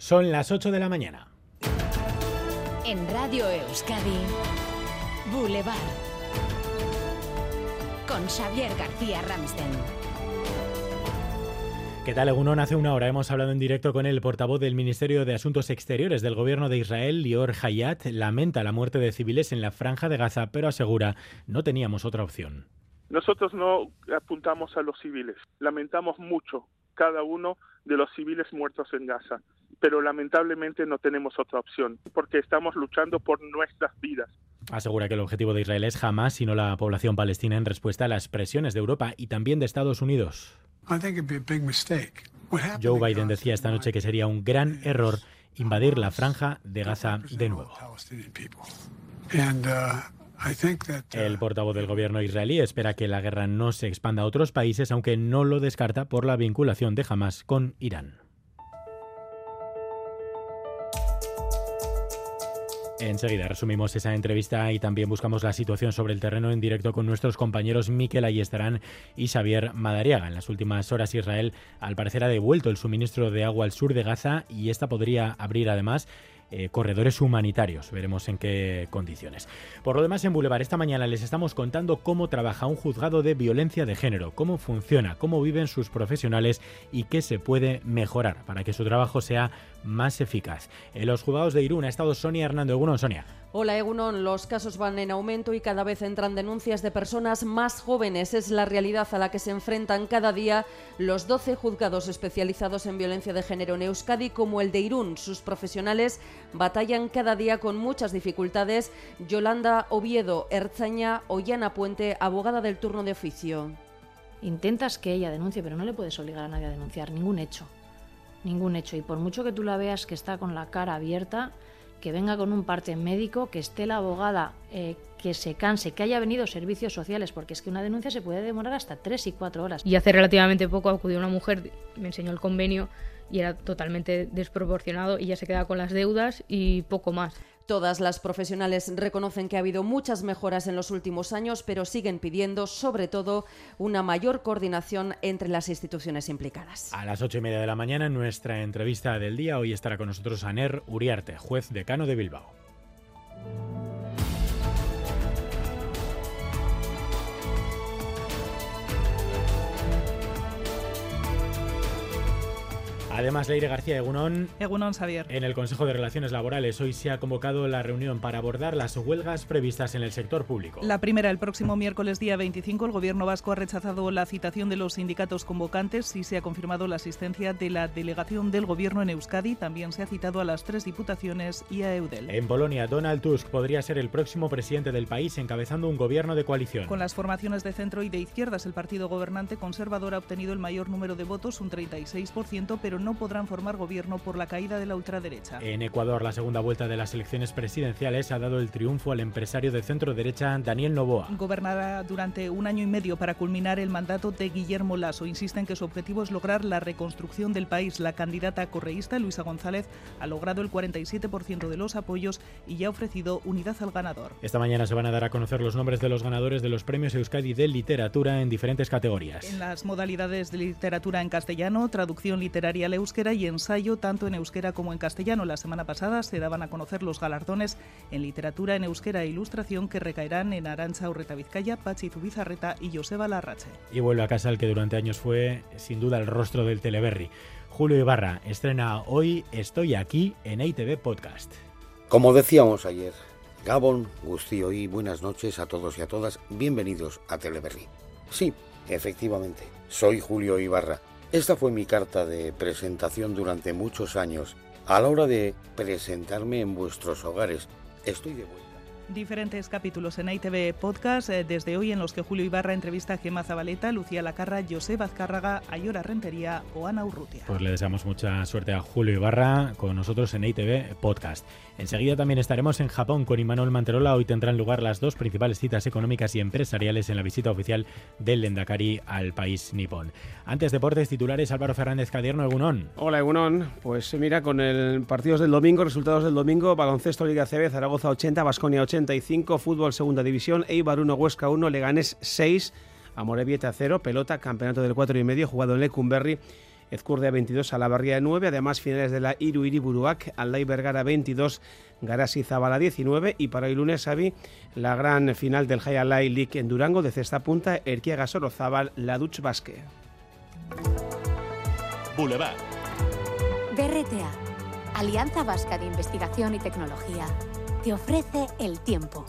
Son las 8 de la mañana. En Radio Euskadi, Boulevard. Con Xavier García Ramsten. ¿Qué tal, Egunon? Hace una hora hemos hablado en directo con el portavoz del Ministerio de Asuntos Exteriores del Gobierno de Israel, Lior Hayat. Lamenta la muerte de civiles en la franja de Gaza, pero asegura no teníamos otra opción. Nosotros no apuntamos a los civiles. Lamentamos mucho cada uno de los civiles muertos en Gaza, pero lamentablemente no tenemos otra opción, porque estamos luchando por nuestras vidas. Asegura que el objetivo de Israel es jamás, sino la población palestina en respuesta a las presiones de Europa y también de Estados Unidos. Joe Biden decía esta noche que sería un gran error invadir la franja de Gaza de nuevo. El portavoz del gobierno israelí espera que la guerra no se expanda a otros países, aunque no lo descarta por la vinculación de Hamas con Irán. Enseguida resumimos esa entrevista y también buscamos la situación sobre el terreno en directo con nuestros compañeros Miquel Ayestarán y Xavier Madariaga. En las últimas horas Israel al parecer ha devuelto el suministro de agua al sur de Gaza y esta podría abrir además eh, corredores humanitarios. Veremos en qué condiciones. Por lo demás, en Boulevard, esta mañana les estamos contando cómo trabaja un juzgado de violencia de género, cómo funciona, cómo viven sus profesionales y qué se puede mejorar para que su trabajo sea más eficaz. En los juzgados de Irún ha estado Sonia Hernando. Egunon, Sonia. Hola Egunon, los casos van en aumento y cada vez entran denuncias de personas más jóvenes. Es la realidad a la que se enfrentan cada día los 12 juzgados especializados en violencia de género en Euskadi como el de Irún. Sus profesionales batallan cada día con muchas dificultades. Yolanda Oviedo, Erzaña, Ollana Puente, abogada del turno de oficio. Intentas que ella denuncie, pero no le puedes obligar a nadie a denunciar ningún hecho. Ningún hecho. Y por mucho que tú la veas que está con la cara abierta, que venga con un parte médico, que esté la abogada, eh, que se canse, que haya venido servicios sociales, porque es que una denuncia se puede demorar hasta tres y cuatro horas. Y hace relativamente poco acudió una mujer, me enseñó el convenio y era totalmente desproporcionado y ya se queda con las deudas y poco más. Todas las profesionales reconocen que ha habido muchas mejoras en los últimos años, pero siguen pidiendo, sobre todo, una mayor coordinación entre las instituciones implicadas. A las ocho y media de la mañana, nuestra entrevista del día, hoy estará con nosotros Aner Uriarte, juez decano de Bilbao. Además, Leire García Egunón. Egunón Xavier. En el Consejo de Relaciones Laborales hoy se ha convocado la reunión para abordar las huelgas previstas en el sector público. La primera el próximo miércoles día 25. El Gobierno vasco ha rechazado la citación de los sindicatos convocantes y se ha confirmado la asistencia de la delegación del Gobierno en Euskadi. También se ha citado a las tres diputaciones y a Eudel. En Polonia, Donald Tusk podría ser el próximo presidente del país encabezando un gobierno de coalición. Con las formaciones de centro y de izquierdas, el partido gobernante conservador ha obtenido el mayor número de votos, un 36%, pero no podrán formar gobierno por la caída de la ultraderecha. En Ecuador, la segunda vuelta de las elecciones presidenciales ha dado el triunfo al empresario de centro derecha Daniel Novoa. Gobernará durante un año y medio para culminar el mandato de Guillermo Lasso. Insiste en que su objetivo es lograr la reconstrucción del país. La candidata correísta Luisa González ha logrado el 47% de los apoyos y ya ha ofrecido unidad al ganador. Esta mañana se van a dar a conocer los nombres de los ganadores de los premios Euskadi de literatura en diferentes categorías. En las modalidades de literatura en castellano, traducción literaria euskera y ensayo tanto en euskera como en castellano. La semana pasada se daban a conocer los galardones en literatura en euskera e ilustración que recaerán en Arancha Urreta Vizcaya, Pachi Zubizarreta y Joseba Larrache. Y vuelve a casa el que durante años fue sin duda el rostro del Teleberry. Julio Ibarra estrena hoy Estoy aquí en ITV Podcast. Como decíamos ayer, Gabón, Gustío y buenas noches a todos y a todas. Bienvenidos a Teleberry. Sí, efectivamente, soy Julio Ibarra esta fue mi carta de presentación durante muchos años. A la hora de presentarme en vuestros hogares, estoy de vuelta diferentes capítulos en ITV Podcast, eh, desde hoy en los que Julio Ibarra entrevista a Gemma Zabaleta, Lucía Lacarra, José Azcárraga, Ayora Rentería o Ana Urrutia. Pues le deseamos mucha suerte a Julio Ibarra con nosotros en ITV Podcast. Enseguida también estaremos en Japón con Imanol Manterola. Hoy tendrán lugar las dos principales citas económicas y empresariales en la visita oficial del Lendakari al país nipón. Antes, deportes titulares, Álvaro Fernández Cadierno, Egunón. Hola, Egunón. Pues mira, con el partidos del domingo, resultados del domingo, baloncesto Liga CB, Zaragoza 80, Basconia 80 fútbol segunda división, Eibar 1, Huesca 1, Leganés 6, Amorebieta 0, pelota, campeonato del 4 y medio, jugado en Lecumberri Ezcurde 22, Alabarría 9, además finales de la Iru Iriburuac, Aldai Vergara 22, Garasi Zabala 19 y para el lunes, Xavi, la gran final del High League en Durango de cesta punta, Erquiaga Sorozabal, la Dutch Basque. Boulevard. BRTA, Alianza Vasca de Investigación y Tecnología, te ofrece el tiempo.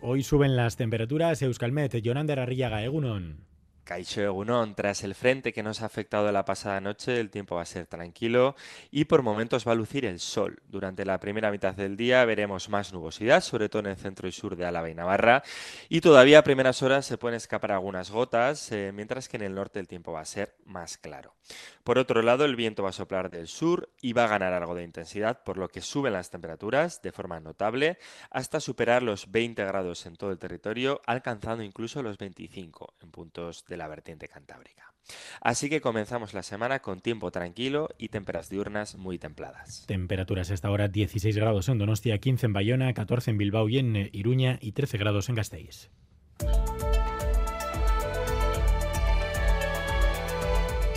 Hoy suben las temperaturas. Euskalmet, Jonander Arriaga, Egunon. Caixo Egunon, tras el frente que nos ha afectado la pasada noche, el tiempo va a ser tranquilo y por momentos va a lucir el sol. Durante la primera mitad del día veremos más nubosidad, sobre todo en el centro y sur de Álava y Navarra, y todavía a primeras horas se pueden escapar algunas gotas, eh, mientras que en el norte el tiempo va a ser más claro. Por otro lado, el viento va a soplar del sur y va a ganar algo de intensidad, por lo que suben las temperaturas de forma notable hasta superar los 20 grados en todo el territorio, alcanzando incluso los 25 en puntos de la vertiente cantábrica. Así que comenzamos la semana con tiempo tranquilo y temperaturas diurnas muy templadas. Temperaturas esta hora 16 grados en Donostia, 15 en Bayona, 14 en Bilbao y en Iruña y 13 grados en Gasteiz.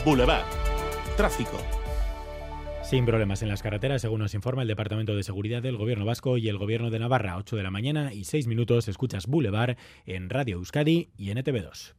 Boulevard. Tráfico. Sin problemas en las carreteras, según nos informa el Departamento de Seguridad del Gobierno Vasco y el Gobierno de Navarra, 8 de la mañana y 6 minutos, escuchas Boulevard en Radio Euskadi y en ETV2.